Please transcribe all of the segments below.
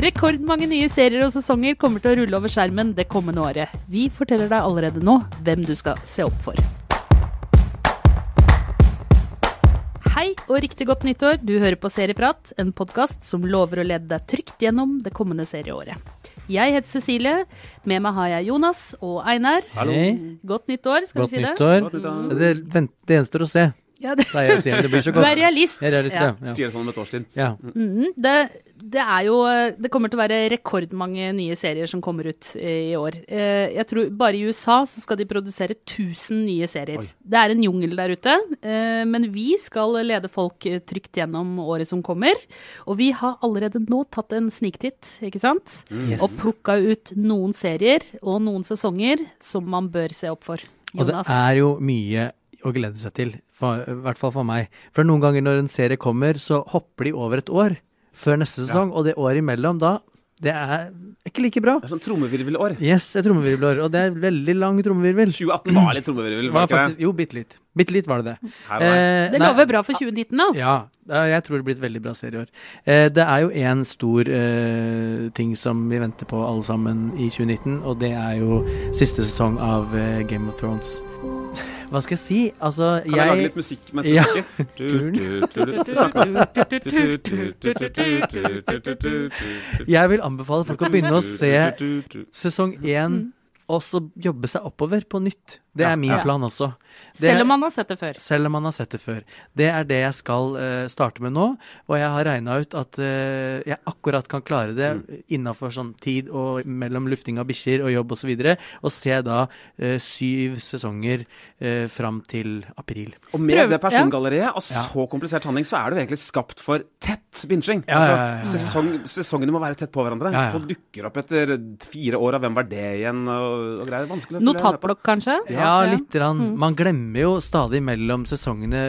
Rekordmange nye serier og sesonger kommer til å rulle over skjermen det kommende året. Vi forteller deg allerede nå hvem du skal se opp for. Hei og riktig godt nyttår. Du hører på Serieprat, en podkast som lover å lede deg trygt gjennom det kommende serieåret. Jeg heter Cecilie. Med meg har jeg Jonas og Einar. Hallo. Godt nyttår, skal Godt vi si det? nyttår. Godt nyttår. Det, vent, det gjenstår å se, Ja, det. pleier jeg sier. Det blir så Du er realist. Jeg er realist, ja. ja. Sier det sånn om et års tid. ja. Mhm, det, det er jo Det kommer til å være rekordmange nye serier som kommer ut eh, i år. Eh, Jeg tror Bare i USA så skal de produsere 1000 nye serier. Oi. Det er en jungel der ute, eh, men vi skal lede folk trygt gjennom året som kommer. Og vi har allerede nå tatt en sniktitt, ikke sant? Yes. Og plukka ut noen serier og noen sesonger som man bør se opp for. Og det er jo mye å glede seg til, for, i hvert fall for meg. For noen ganger når en serie kommer, så hopper de over et år før neste sesong, og det året imellom da, det er ikke like bra. Det er sånn trommevirvelår. Yes, et trommevirvelår, og det er veldig lang trommevirvel. 2018 var litt trommevirvel, Var var det ikke faktisk, det? jo, bitte litt. Bitte litt var det det. Og. Eh, Det lover bra for 2019, da. Ja, ja, jeg tror det blir et veldig bra serie i år. Eh, det er jo én stor eh, ting som vi venter på alle sammen i 2019, og det er jo siste sesong av eh, Game of Thrones. Hva skal jeg si? Altså, Kan jeg lage jeg litt musikk mens Ja. Du. Jeg vil anbefale folk å begynne å se sesong én, og så jobbe seg oppover på nytt. Det Ja, er min ja. plan også. Det Selv om man har sett det før. Selv om man har sett det før. Det er det jeg skal uh, starte med nå. Og jeg har regna ut at uh, jeg akkurat kan klare det Mm. innafor sånn tid og mellom lufting av bikkjer og jobb osv. Og, så og se da uh, syv sesonger uh, fram til april. Og med Prøv- det persongalleriet og så komplisert handling, så er det jo egentlig skapt for tett binging. Ja, altså, ja, ja, ja. Sesong, sesongene må være tett på hverandre. Ja, ja. Folk dukker opp etter fire år av hvem var det igjen, og, og greier. Vanskelig å følge med på. Notatblokk, kanskje? Ja, lite Rann. Man glemmer jo stadig mellom sesongene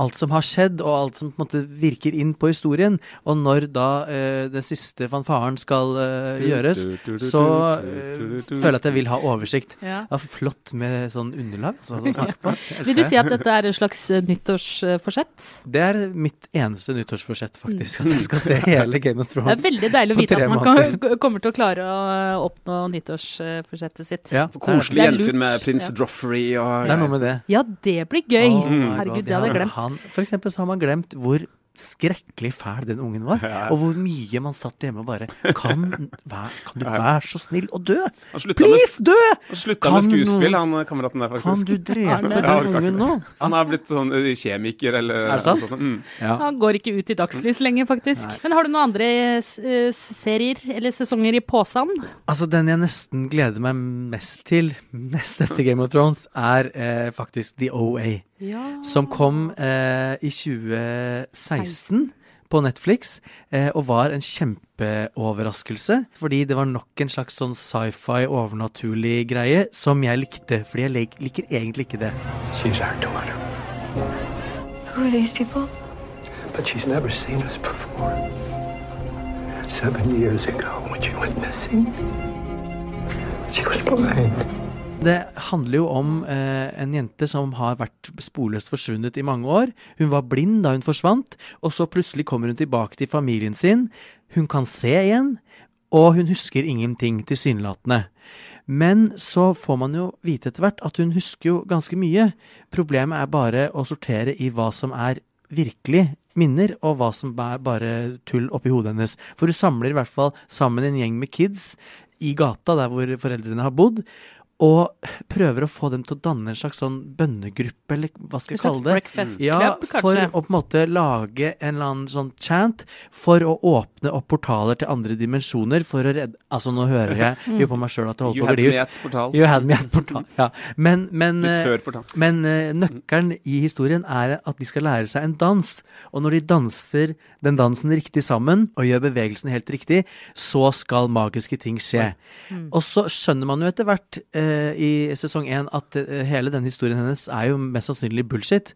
alt som har skjedd, og alt som på en måte virker inn på historien. Og når da uh, den siste fanfaren skal uh, gjøres, så uh, føler jeg at jeg vil ha oversikt. Ja. er flott med sånn underlag. Så ja. snakke på. Vil du si at dette er et slags nyttårsforsett? det. det er mitt eneste nyttårsforsett, faktisk. At jeg skal se hele Game of Thrones. Det er veldig deilig å vite at man kan, kommer til å klare å oppnå nyttårsforsettet sitt. Ja, det er- koselig Det gjensyn med prins Ja. Joffrey og Det er noe med det. Ja, det blir gøy! Oh Herregud, God, det hadde jeg glemt. Han, for eksempel så har man glemt hvor skrekkelig fæl den ungen var. Og hvor mye man satt hjemme og bare Kan, vær, kan du være så snill å dø? Med, Please, dø! han slutta med skuespill, han kameraten der, Kan du drepe den Ja, ungen nå? Han har blitt sånn kjemiker, eller Er det sant? Sånn. Mm. Ja. Han går ikke ut i dagslys lenger, faktisk. Men har du noen andre s- eh, serier eller sesonger i posen? Altså, den jeg nesten gleder meg mest til, nest etter Game of Thrones, er eh, faktisk The OA. Ja. Som kom eh, i 2016 på Netflix, eh, og var en kjempeoverraskelse. Fordi det var nok en slags sånn sci-fi, overnaturlig greie som jeg likte. Fordi jeg lik, liker egentlig ikke det. She's our daughter, Who are these people? but she's never seen us before. Seven years ago, when she went missing, she was blind. Det handler jo om eh, en jente som har vært sporløst forsvunnet i mange år. Hun var blind da hun forsvant, og så plutselig kommer hun tilbake til familien sin. Hun kan se igjen, og hun husker ingenting tilsynelatende. Men så får man jo vite etter hvert at hun husker jo ganske mye. Problemet er bare å sortere i hva som er virkelig minner, og hva som er bare tull oppi hodet hennes. For hun samler i hvert fall sammen en gjeng med kids i gata der hvor foreldrene har bodd, og prøver å få dem til å danne en slags sånn bønnegruppe, eller hva skal jeg kalle det? breakfast Ja, club, for kanskje? å på en måte lage en eller annen sånn chant for å åpne opp portaler til andre dimensjoner for å redde Altså, nå hører jeg jo på meg sjøl at det holder på å had me ut. at portal. You had me at portal. Ja. Men, men, eh, men eh, nøkkelen i historien er at de skal lære seg en dans. Og når de danser den dansen riktig sammen, og gjør bevegelsen helt riktig, så skal magiske ting skje. Og så skjønner man jo etter hvert eh, i sesong én at eh, hele denne historien hennes er jo mest sannsynlig bullshit.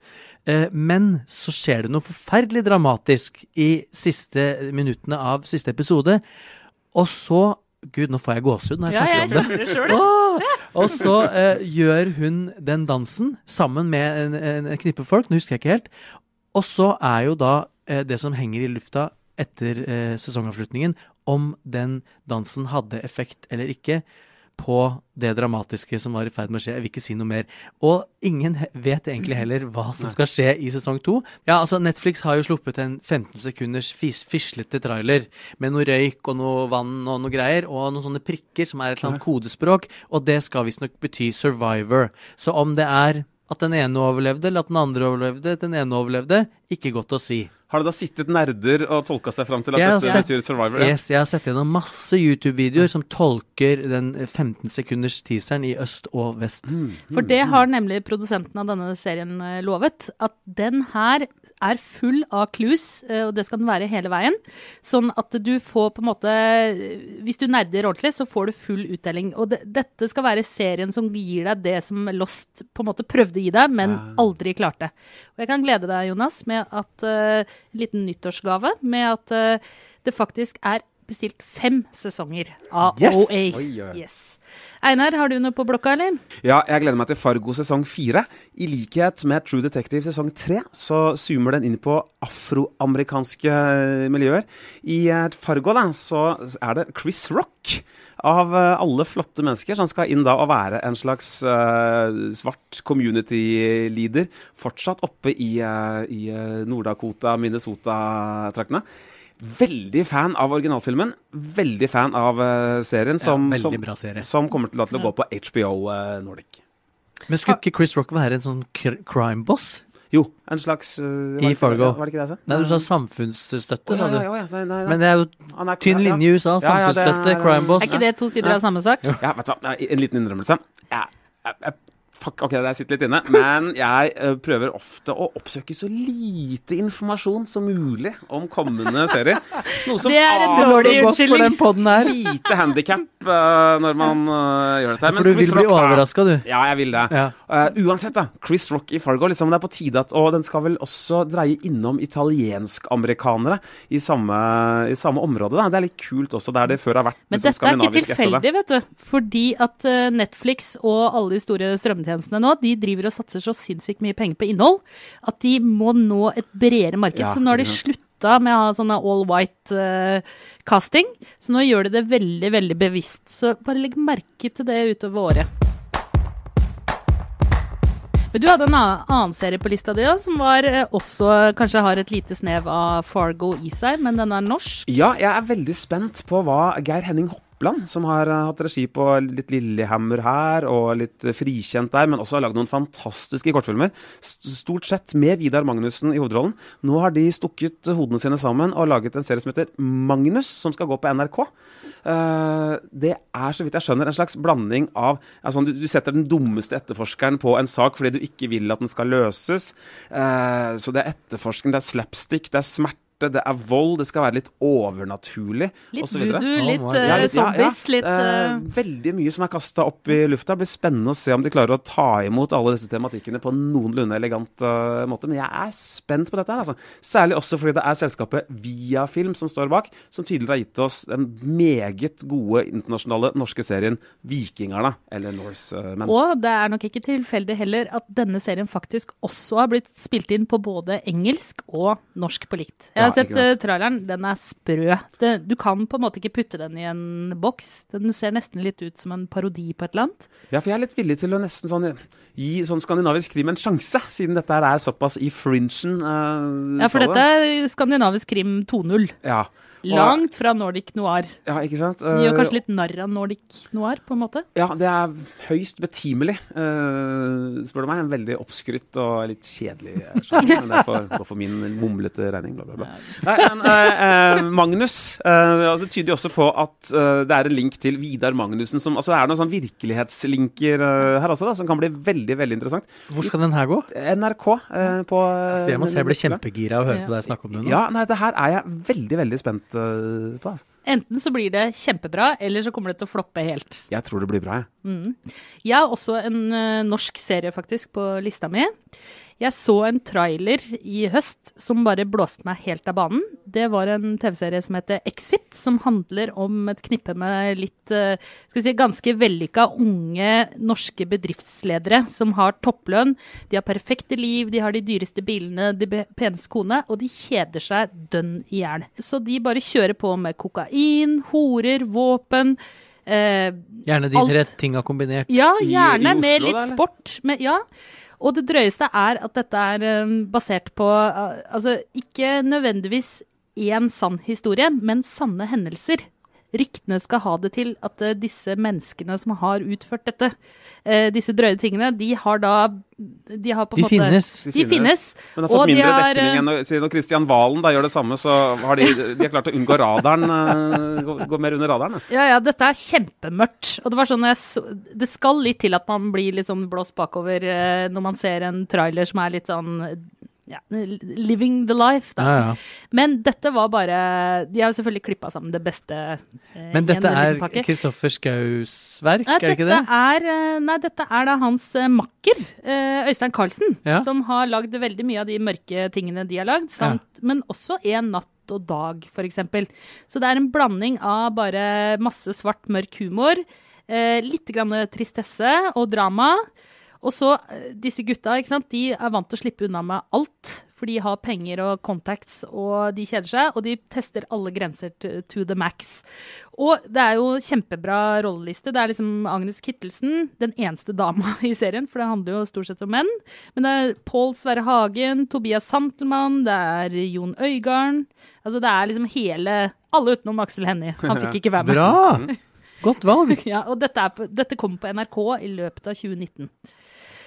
Eh, men så skjer det noe forferdelig dramatisk i siste minuttene av siste episode. Og så Gud, nå får jeg gåsehud når jeg Ja, snakker jeg om det. det sjøl. Og så uh, gjør hun den dansen sammen med en, en, en knippe folk, nå husker jeg ikke helt. Og så er jo da uh, det som henger i lufta etter uh, sesongavslutningen, om den dansen hadde effekt eller ikke på det dramatiske som var i ferd med å skje. Jeg vil ikke si noe mer. Og ingen vet egentlig heller hva som skal skje i sesong to. Ja, altså Netflix har jo sluppet en 15 sekunders fis fislete trailer med noe røyk og noe vann og noe greier, og noen sånne prikker som er et eller annet kodespråk, og det skal visstnok bety survivor. Så om det er at den ene overlevde, eller at den andre overlevde, den ene overlevde, ikke godt å si. Har det da sittet nerder og tolka seg fram til at dette sett- betyr Survivor? Ja. Yes, jeg har sett gjennom masse YouTube-videoer som tolker den 15 sekunders teaseren i øst og vest. For det har nemlig produsenten av denne serien eh, lovet. At den her er full av clues, eh, og det skal den være hele veien. Sånn at du får på en måte Hvis du nerder ordentlig, så får du full uttelling. Og det, dette skal være serien som gir deg det som Lost på en måte prøvde å gi deg, men aldri klarte. Og jeg kan glede deg, Jonas, med at eh, en liten nyttårsgave med at uh, det faktisk er bestilt fem sesonger av Yes! OA. Oi, oi. Yes. Einar, har du noe på blokka, eller? Ja, jeg gleder meg til Fargo sesong fire. I likhet med True Detective sesong tre, så zoomer den inn på afroamerikanske eh, miljøer. I Fargo da, så er det Chris Rock. Av eh, alle flotte mennesker som skal inn da og være en slags uh, svart community-leader. Fortsatt oppe i, uh, i Nord-Dakota, Minnesota-traktene. Veldig fan av originalfilmen. Veldig fan av uh, serien, som, ja, som, bra serie. som kommer til, da til å gå på HBO Nordic. Men skulle ikke Chris Rock være en sånn crime boss? Jo, en slags I var Fargo. Var det ikke det jeg sa? Nei, du sa samfunnsstøtte, sa du. Men det er jo tynn linje i USA. Samfunnsstøtte, crime boss. Er ikke det to sider av samme sak? Ja, vet du hva, en liten innrømmelse. Jeg, jeg, jeg, fuck, ok, det sitter litt inne, men jeg eh, prøver ofte å oppsøke så lite informasjon som mulig om kommende serier. Noe som Det er en dårlig til Godt for den podden her. lite handikap når man uh, gjør dette. Men For du Chris vil bli Rock, da- overraska, du. Ja, jeg vil det. Ja. Uh, uansett, da. Chris Rock i Fargo. Liksom, det er på tide at Og den skal vel også dreie innom italiensk-amerikanere i, samme, i samme område. Da. Det er litt kult også, der det før har vært Men liksom, dette er ikke skandinavisk tilfeldig, vet du. Fordi at eh, Netflix og alle de store strømmetjenestene nå, de driver og satser så sinnssykt mye penger på innhold at de må nå et bredere marked. Ja, så nå har de slutta med å ha sånne all white uh, casting. Så nå gjør de det veldig, veldig bevisst. Så bare legg merke til det utover året. Men du hadde en annen serie på lista di da, som var eh, også kanskje har et lite snev av Fargo i seg, men den er norsk. Ja, jeg er veldig spent på hva Geir Henning Hoppland, som har eh, hatt regi på litt Lillehammer her, og litt eh, Frikjent der, men også har lagd noen fantastiske kortfilmer, stort sett med Vidar Magnussen i hovedrollen. Nå har de stukket hodene sine sammen og laget en serie som heter Magnus, som skal gå på NRK. Eh, det er, så vidt jeg skjønner, en slags blanding av altså, du, setter den dummeste etterforskeren på en sak fordi du ikke vil at den skal løses. Så det er etterforskning, det er slapstick, det er smerte, det er vold, det skal være litt overnaturlig Litt og så videre. voodoo, Oh litt eh, Ja, litt- ja, ja. zombies, litt eh, veldig mye som er kasta opp i lufta. Det blir spennende å se om de klarer å ta imot alle disse tematikkene på en noenlunde elegant uh, måte. Men jeg er spent på dette. her, altså. Særlig også fordi det er selskapet Viafilm som står bak, som tidligere har gitt oss den meget gode internasjonale norske serien Vikingarna, eller Norsemen. Og det er nok ikke tilfeldig heller at denne serien faktisk også har blitt spilt inn på både engelsk og norsk på likt. Jeg har sett uh, traileren, den er sprø. Det, du kan på en måte ikke putte den i en boks. Den ser nesten litt ut som en parodi på et eller annet. Ja, for jeg er litt villig til å nesten sånn gi sånn skandinavisk krim en sjanse, siden dette her er såpass i fringen. Uh, Ja, for dette er skandinavisk krim 2.0. Ja. Langt fra Nordic noir. Ja, ikke sant? De gjør Eh, kanskje litt narr av Nordic noir, på en måte. Ja, det er høyst betimelig, uh, spør du meg. En veldig oppskrytt og litt kjedelig eh, sjanger. Men det får gå for min mumlete regning, bla, bla, bla. Nei, men uh, eh, Magnus eh, altså, det tyder jo også på at eh, det er en link til Vidar Magnussen. Som, altså, det er noen sånn virkelighetslinker eh, her også, da, som kan bli veldig veldig interessant. Hvor skal den her gå? NRK eh, på altså, Jeg må se, jeg blir kjempegira av å høre Ja. på deg snakke om det nå. Ja, nei, det her er jeg veldig, veldig spent eh, på. Altså. Enten så blir det kjempebra, eller så kommer det til å floppe helt. Jeg tror det blir bra, jeg. Jeg har også en eh, norsk serie faktisk på lista mi. Jeg så en trailer i høst som bare blåste meg helt av banen. Det var en TV-serie som heter Exit, som handler om et knippe med litt eh, skal vi si, ganske vellykka unge norske bedriftsledere som har topplønn. De har perfekte liv, de har de dyreste bilene, de peneste kone, og de kjeder seg dønn i hjel. Så de bare kjører på med kokain, horer, våpen. Eh, Gjerne de Alt. tre tinga kombinert. ja, gjerne i med Oslo, litt da, eller? sport. Med, ja. Og det drøyeste er at dette er eh, basert på eh, Altså ikke nødvendigvis én sann historie, men sanne hendelser. Ryktene skal ha det til at eh, disse menneskene som har utført dette, eh, disse drøye tingene, de har da De har på en De måte finnes. De finnes. Men har fått de mindre har, dekning eh, enn siden når Kristian Valen da gjør det samme, så har de, de har klart å unngå radaren. Gå, gå mer under radaren. Ja, ja, dette er kjempemørkt. Og det var sånn jeg så, Det skal litt til at man blir litt sånn blåst bakover eh, når man ser en trailer som er litt sånn ja, living the life, da. Ja, ja. Men dette var bare De har jo selvfølgelig klippa sammen det beste. eh, Men dette er. Kristoffer Schous verk, Nei, er det ikke det? Er, eh, nei, dette er da hans eh, makker, eh, Øystein Carlsen, som har lagd veldig mye av de mørke tingene de har lagd, samt, men også En natt og dag, eksempel. Så det er en blanding av bare masse svart, mørk humor, eh, litt grann tristesse og drama. Og så eh, disse gutta, ikke sant, de er vant til å slippe unna med alt. For de har penger og contacts, og de kjeder seg. Og de tester alle grenser to, to the max. Og det er jo kjempebra rolleliste. Det er liksom Agnes Kittelsen, den eneste dama i serien, for det handler jo stort sett om menn. Men det er Pål Sverre Hagen, Tobias Santelmann, det er Jon Øigarden. Altså det er liksom hele Alle utenom Aksel Hennie. Han fikk ikke være med. Bra! Godt valg. Ja, og dette, på, dette kommer på NRK i løpet av 2019.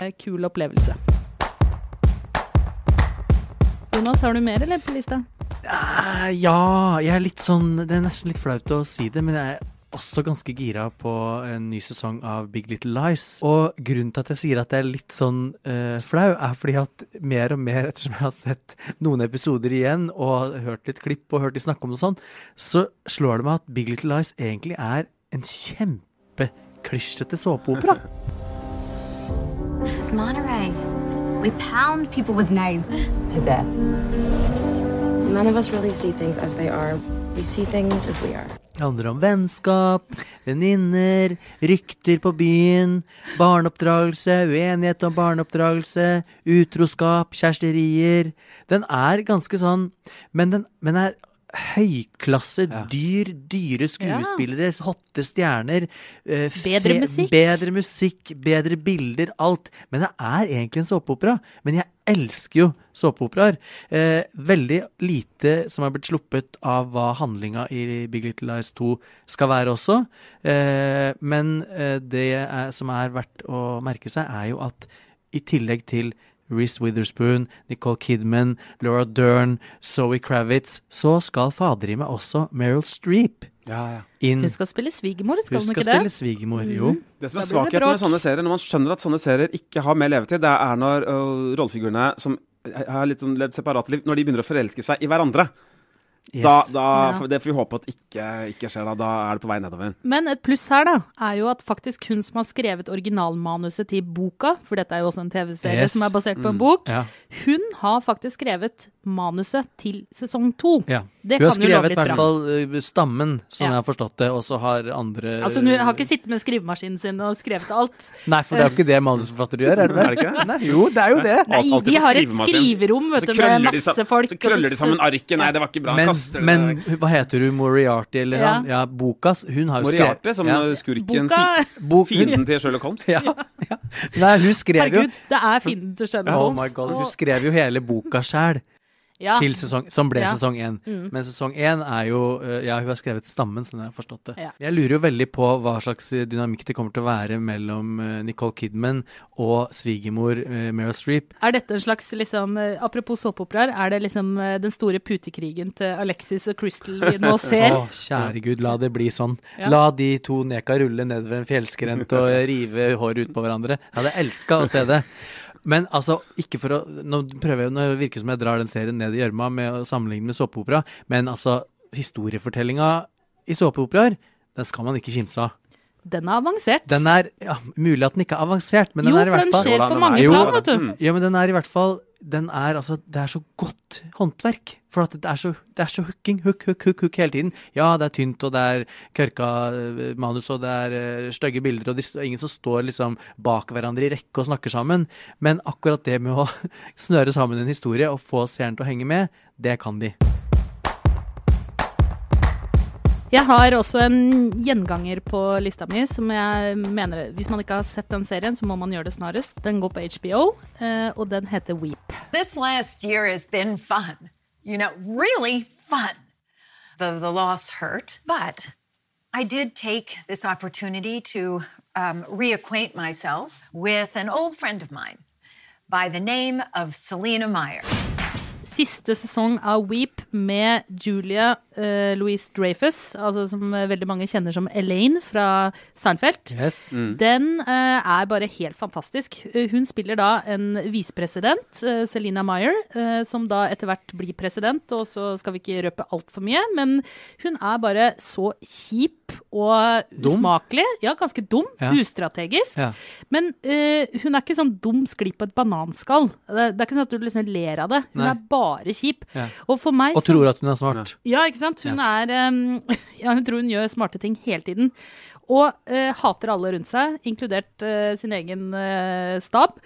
eh, kul opplevelse. Jonas, har du mer eller på lista? Eh, ja, jeg er litt sånn Det er nesten litt flaut å si det, men jeg er også ganske gira på en ny sesong av Big Little Lies. Og grunnen til at jeg sier at jeg er litt sånn uh, flau, er fordi at mer og mer, ettersom jeg har sett noen episoder igjen og hørt litt klipp og hørt de snakke om det og sånn, så slår det meg at Big Little Lies egentlig er en kjempeklisjete såpeopera. This is Monterey. We pound people with knives. To death. None of us really see things as they are. We see things as we are. Det handler om vennskap, venninner, rykter på byen, barneoppdragelse, uenighet om barneoppdragelse, utroskap, kjæresterier. Den er ganske sånn Men den men er høyklasse, dyr, dyre skuespillere, hotte stjerner. eh, Bedre musikk. Bedre musikk, bedre bilder, alt. Men det er egentlig en såpeopera. Men jeg elsker jo såpeoperaer. Eh, veldig lite som er blitt sluppet av hva handlinga i Big Little Lies 2 skal være også. Eh, men eh, det er, som er verdt å merke seg, er jo at i tillegg til Reece Witherspoon, Nicole Kidman, Laura Dern, Zoe Kravitz, så skal fader i meg også Meryl Streep inn. Hun skal spille svigermor, skal Hun hun skal ikke det? spille svigermor, jo. Det som er svakheten med sånne serier, når man skjønner at sånne serier ikke har mer levetid, det er når uh, rollefigurene som har litt sånn levd separate liv, når de begynner å forelske seg i hverandre. Yes. Da, da, Ja. Det får vi håpe at ikke, ikke skjer. Da Da er det på vei nedover. Men et pluss her, da, er jo at faktisk hun som har skrevet originalmanuset til boka, for dette er jo også en TV-serie Yes. som er basert på en Mm. bok, Ja. hun har faktisk skrevet manuset til sesong to. Ja. Det hun har skrevet i hvert fall uh, stammen, sånn Ja. jeg har forstått det, og så har andre Altså, Hun har ikke sittet med skrivemaskinen sin og skrevet alt. Nei, for det er jo ikke det manusforfattere gjør, er det vel? Er det ikke? Nei, jo, det er jo det. Nei, de har et skriverom vet du, med masse folk. Så krøller de sammen arket. Nei, det var ikke bra. Men, Kaster det men hva heter hun? Moriarty, eller Ja. han? Ja, Bokas. Hun har jo skrevet Moriarty, som ja. skurken Boka Fienden til Sherlock Holmes. ja, ja. Nei, hun skrev jo Herregud, det er fienden til Sherlock Oh my god, hun skrev jo hele boka sjæl. Ja. til sesong, som ble Ja. sesong én. Mm. Men sesong én er jo øh, Ja, hun har skrevet stammen, sånn jeg har forstått det. Ja. Jeg lurer jo veldig på hva slags øh, dynamikk det kommer til å være mellom øh, Nicole Kidman og svigermor Meryl Streep. Er dette en slags liksom, eh, Apropos såpeoperaer, er det liksom eh, den store putekrigen til Alexis og Crystal vi nå ser? Å, kjære gud, la det bli sånn. La de to neka rulle nedover en fjellskrent og rive håret ut på hverandre. Jeg hadde elska å se det. Men altså, ikke for å Nå prøver jeg, nå virker det som jeg drar den serien ned i gjørma med å sammenligne med såpeopera, men altså, historiefortellinga i såpeoperaer, den skal man ikke kimse av. Den er avansert. Den er ja, Mulig at den ikke er avansert, men jo, den er i for den skjer på mange Jo, plan, vet du. Mm. Ja, men den er i hvert fall den er, altså, Det er så godt håndverk. For at det er så, det er så hooking. Hook, hook, hook, hook hele tiden. Ja, det er tynt, og det er kørka eh, manus, og det er uh, stygge bilder, og det er ingen som står liksom bak hverandre i rekke og snakker sammen. Men akkurat det med å snøre sammen en historie og få seeren til å henge med, det kan de. Jeg har også en gjenganger på lista mi som jeg mener Hvis man ikke har sett den serien, så må man gjøre det snarest. Den går på HBO, eh, og den heter Weep. This last year has been fun. You know, really fun. The, the loss hurt, but I did take this opportunity to um, reacquaint myself with an old friend of mine by the name of Selena Meyer. Siste sesong av Weep med Julia eh, Louise Dreyfus, altså som eh, veldig mange kjenner som Elaine fra Seinfeld. Yes. Den uh, er bare helt fantastisk. Hun spiller da en visepresident, uh, Selina Meyer, som da etter hvert blir president, og så skal vi ikke røpe altfor mye, men hun er bare så kjip og usmakelig. Ja, ganske dum. Ja. Ustrategisk. Ja. Men hun er ikke sånn dum skli på et bananskall. Det, det er ikke sånn at du liksom ler av det. Hun Nei. er bare kjip. Ja. Og for meg Og tror at hun er smart. ja, ikke sant? Hun er um, Ja, hun tror hun gjør smarte ting hele tiden. Og uh, hater alle rundt seg, inkludert uh, sin egen uh, stab.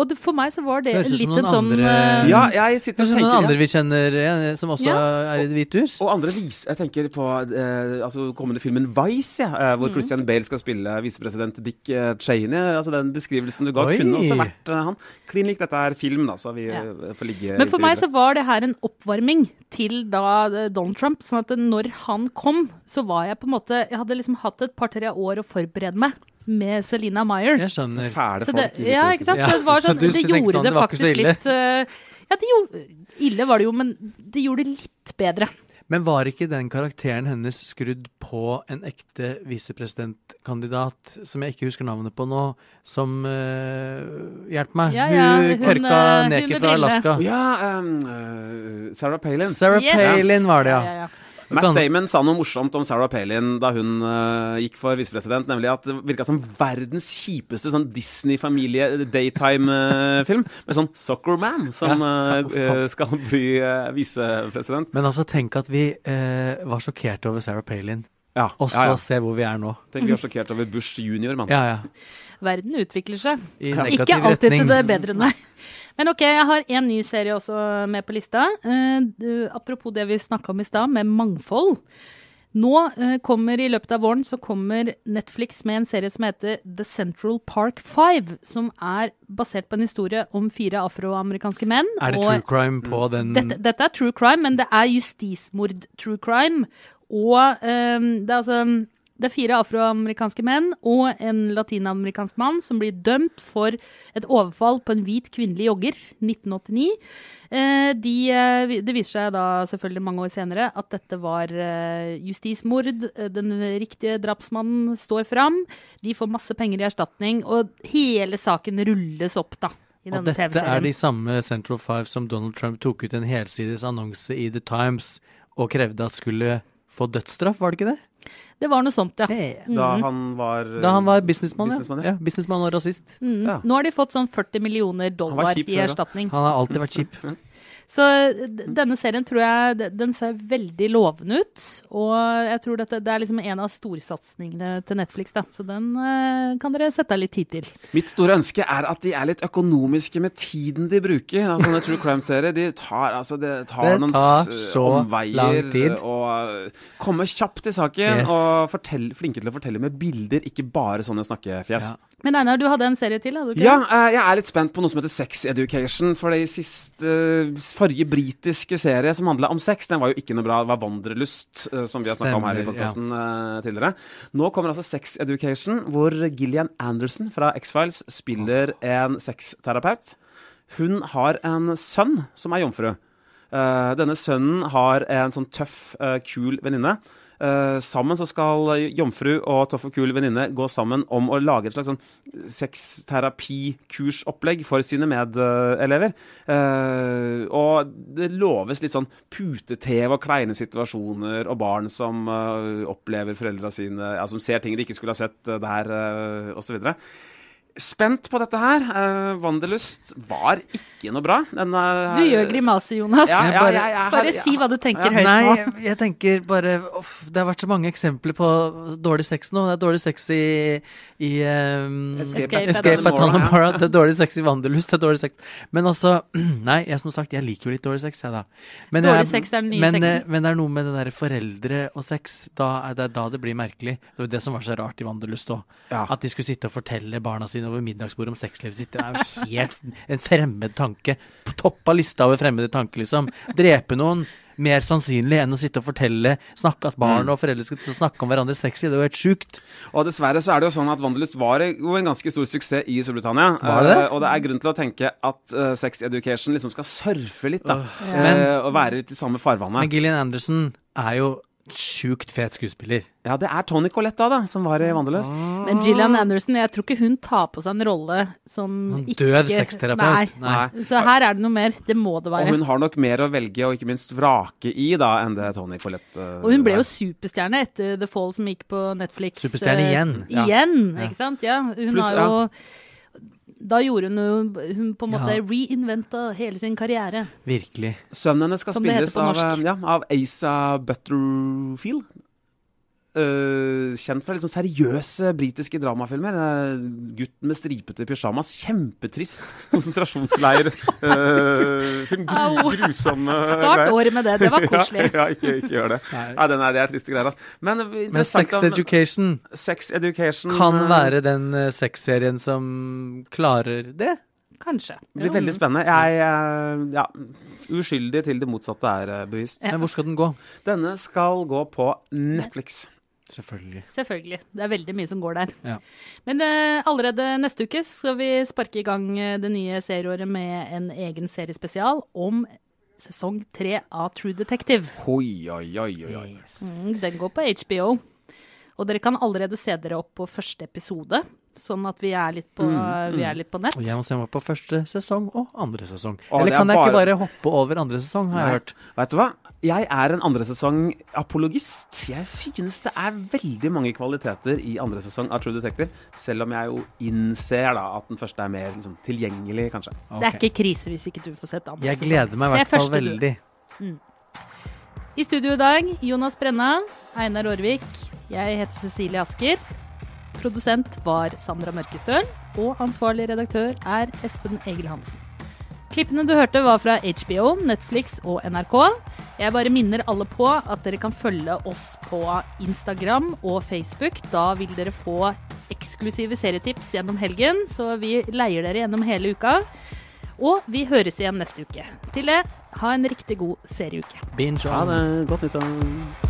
Og det, for meg så var det det litt en sånn andre- eh, Ja, jeg sitter og Kanskje noen andre vi kjenner eh, som også Ja. er i Det hvite hus? Og andre vis Jeg tenker på eh, altså, kommende filmen Vice, ja, hvor Mm. Christian Bale skal spille visepresident Dick eh, Cheney. Altså, den beskrivelsen du ga, Oi. kunne også vært eh, han. Klin lik dette er film, da, så vi Ja. eh, får ligge Men for meg videre. så var det her en oppvarming til da eh, Donald Trump. Sånn at når han kom, så var jeg på en måte Jeg hadde liksom hatt et par-tre år å forberede meg med Selina Meyer. Jeg skjønner. Fæle Så folk. det, i ja, ikke sant? Ja, Det, var sånn, du det gjorde sånn, det faktisk litt eh, Ja, det gjorde, ille var det jo, men det gjorde det litt bedre. Men var ikke den karakteren hennes skrudd på en ekte visepresidentkandidat, som jeg ikke husker navnet på nå, som uh, Hjelp meg. Ja, ja, hun kørka eh, neket fra. Alaska. Ja, um, uh, Sarah Palin. Sarah Yes. Palin var det, Ja, ja. Matt kan- Damon sa noe morsomt om Sarah Palin da hun uh, gikk for visepresident, nemlig at det virka som verdens kjipeste sånn Disney-familie-daytime-film, med sånn Soccer Man som eh, eh, skal bli uh, visepresident. Men altså, tenk at vi eh, var sjokkert over Sarah Palin, Ja, og så ja, ja. se hvor vi er nå. Tenk vi er sjokkert over Bush junior, mann. Ja, ja. Verden utvikler seg. I Ikke alltid retning. til det bedre, nei. Men ok, jeg har en ny serie også med på lista. Uh, apropos det vi snakka om i stad, med mangfold. Nå uh, kommer i løpet av våren så kommer Netflix med en serie som heter The Central Park Five, som er basert på en historie om fire afroamerikanske menn. Er det og- true crime på den dette, dette er true crime, men det er justismord true crime. Og um, det er altså det er fire afroamerikanske menn og en latinamerikansk mann som blir dømt for et overfall på en hvit kvinnelig jogger 1989. Eh, de, eh, det viser seg da selvfølgelig mange år senere at dette var eh, justismord. Den riktige drapsmannen står fram. De får masse penger i erstatning, og hele saken rulles opp, da. I Og dette er de samme Central Five som Donald Trump tok ut en helsides annonse i The Times og krevde at skulle få dødsstraff, var det ikke det? Det var noe sånt, ja. Da Mhm. han var Da han var businessmann, businessman, ja. ja. Businessmann og rasist. Mm. Ja. Nå har de fått sånn 40 millioner dollar i før, erstatning. Han har alltid vært kjip. Så denne serien tror jeg den ser veldig lovende ut. Og jeg tror dette, det er liksom en av storsatsingene til Netflix, da. Så den eh, kan dere sette av litt tid til. Mitt store ønske er at de er litt økonomiske med tiden de bruker. Altså, sånne true crime-serier de tar, altså, de tar Det noen tar så omveier lang tid. og kommer kjapt til saken. Yes. Og fortell, flinke til å fortelle med bilder, ikke bare sånne snakkefjes. Ja. Men Einar, du hadde en serie til, hadde du ikke? Ja, eh, jeg er litt spent på noe som heter Sex Education. For det siste eh, forrige britiske serie som handla om sex, den var jo ikke noe bra. Det var Vandrelust, eh, som vi har snakka om her i podkasten ja. tidligere. Nå kommer altså Sex Education, hvor Gillian Anderson fra X-Files spiller en sexterapeut. Hun har en sønn som er jomfru. Eh, denne sønnen har en sånn tøff, uh, kul venninne. Uh, sammen så skal jomfru og tøff og kul venninne gå sammen om å lage et slags sånn sexterapikursopplegg for sine medelever. Og det loves litt sånn putetev og kleine situasjoner, og barn som opplever foreldra sine ja, Som ser ting de ikke skulle ha sett uh, der, uh, osv. Spent på dette her. Uh, Wanderlust var ikke noe bra. Den, uh, Du gjør grimase, Jonas. Ja, ja, bare- ja, har- Bare si hva du tenker høyt Nei, nå. jeg, jeg tenker bare uff, Det har vært så mange eksempler på dårlig sex nå. Det er dårlig sex i, i um, Escape at Escape at Dannemora, Det er dårlig sex i Wanderlust. Det er dårlig sex Men altså Nei, jeg som sagt, jeg liker jo litt dårlig sex, jeg, da. Men, Dårlig jeg- sex er den nye men, sexen. eh, men det er noe med det derre foreldre og sex. Da er det da det blir merkelig. Det var det som var så rart i Wanderlust òg. Ja. At de skulle sitte og fortelle barna sine over middagsbordet om sexlivet sitt. Det er jo helt en fremmed tanke. På topp av lista over fremmede tanker, liksom. Drepe noen. Mer sannsynlig enn å sitte og fortelle, snakke at barn Mm. og foreldre skal snakke om hverandres sexliv. Det er jo helt sjukt. Og dessverre så er det jo sånn at Wanderlust var jo en ganske stor suksess i Storbritannia. Var det? Eh, og det er grunn til å tenke at eh, Sex Education liksom skal surfe litt, da. Ja. men, og være litt i samme farvannet. Men Gillian Anderson er jo sjukt fet skuespiller. Ja, det er Tony Colette da, da, som var i Wanderlust. Men Gillian Anderson, jeg tror ikke hun tar på seg en rolle som Sånn ikke død sexterapeut. Nei. Nei. Så her er det noe mer. Det må det være. Og hun har nok mer å velge og ikke minst vrake i da, enn det Tony Colette uh, Og hun ble jo er. superstjerne etter The Fall som gikk på Netflix. Superstjerne eh, igjen. Uh, Igjen, Ja. ikke sant? Ja, hun Plus, har jo Da gjorde hun jo Hun på en måte Ja. reinventa hele sin karriere. Virkelig. Sønnen hennes skal spilles av, eh, ja, av Asa Butterfield. Eh, kjent fra litt sånn seriøse britiske dramafilmer. Uh, 'Gutten med stripete pysjamas'. Kjempetrist konsentrasjonsleirfilm. Uh, Gru, grusomme Start året med det. Det var koselig. Ja, ja ikke, ikke gjør det. Nei, den er, det er triste greier. Altså. Men, eh, Men Sex Education Sex Education kan eh, være den uh, sexserien som klarer det. Kanskje. blir veldig spennende. Jeg eh, ja, uskyldig til det motsatte er eh, bevist. Men hvor skal den gå? Denne skal gå på Netflix. Selvfølgelig. Selvfølgelig. Det er veldig mye som går der. Ja. Men uh, allerede neste uke skal vi sparke i gang eh, det nye serieåret med en egen seriespesial om sesong tre av True Detective. Oi, oi, oi, oi, Yes. Mm, den går på HBO. Og dere kan allerede se dere opp på første episode. Sånn at vi er litt på, Mm, vi mm. er litt på nett. Og jeg må se meg på første sesong og andre sesong. Å, Eller er kan jeg ikke bare- bare hoppe over andre sesong, har jeg hørt. Vet du hva? Jeg er en andre sesong apologist. Jeg synes det er veldig mange kvaliteter i andre sesong av True Detective, selv om jeg jo innser da at den første er mer liksom, tilgjengelig, kanskje. Det er ikke krise hvis ikke du får sett andre Jeg sesong. gleder meg i hvert fall veldig. Mm. I studio i dag, Jonas Brenna, Einar Aarvik, jeg heter Cecilie Asker. Produsent var Sandra Mørkestøl, og ansvarlig redaktør er Espen Egil Hansen. Klippene du hørte var fra HBO, Netflix og NRK. Jeg bare minner alle på at dere kan følge oss på Instagram og Facebook. Da vil dere få eksklusive serietips gjennom helgen, så vi leier dere gjennom hele uka. Og vi høres igjen neste uke. Til det, ha en riktig god serieuke. Binge Ha det. Godt nyttår.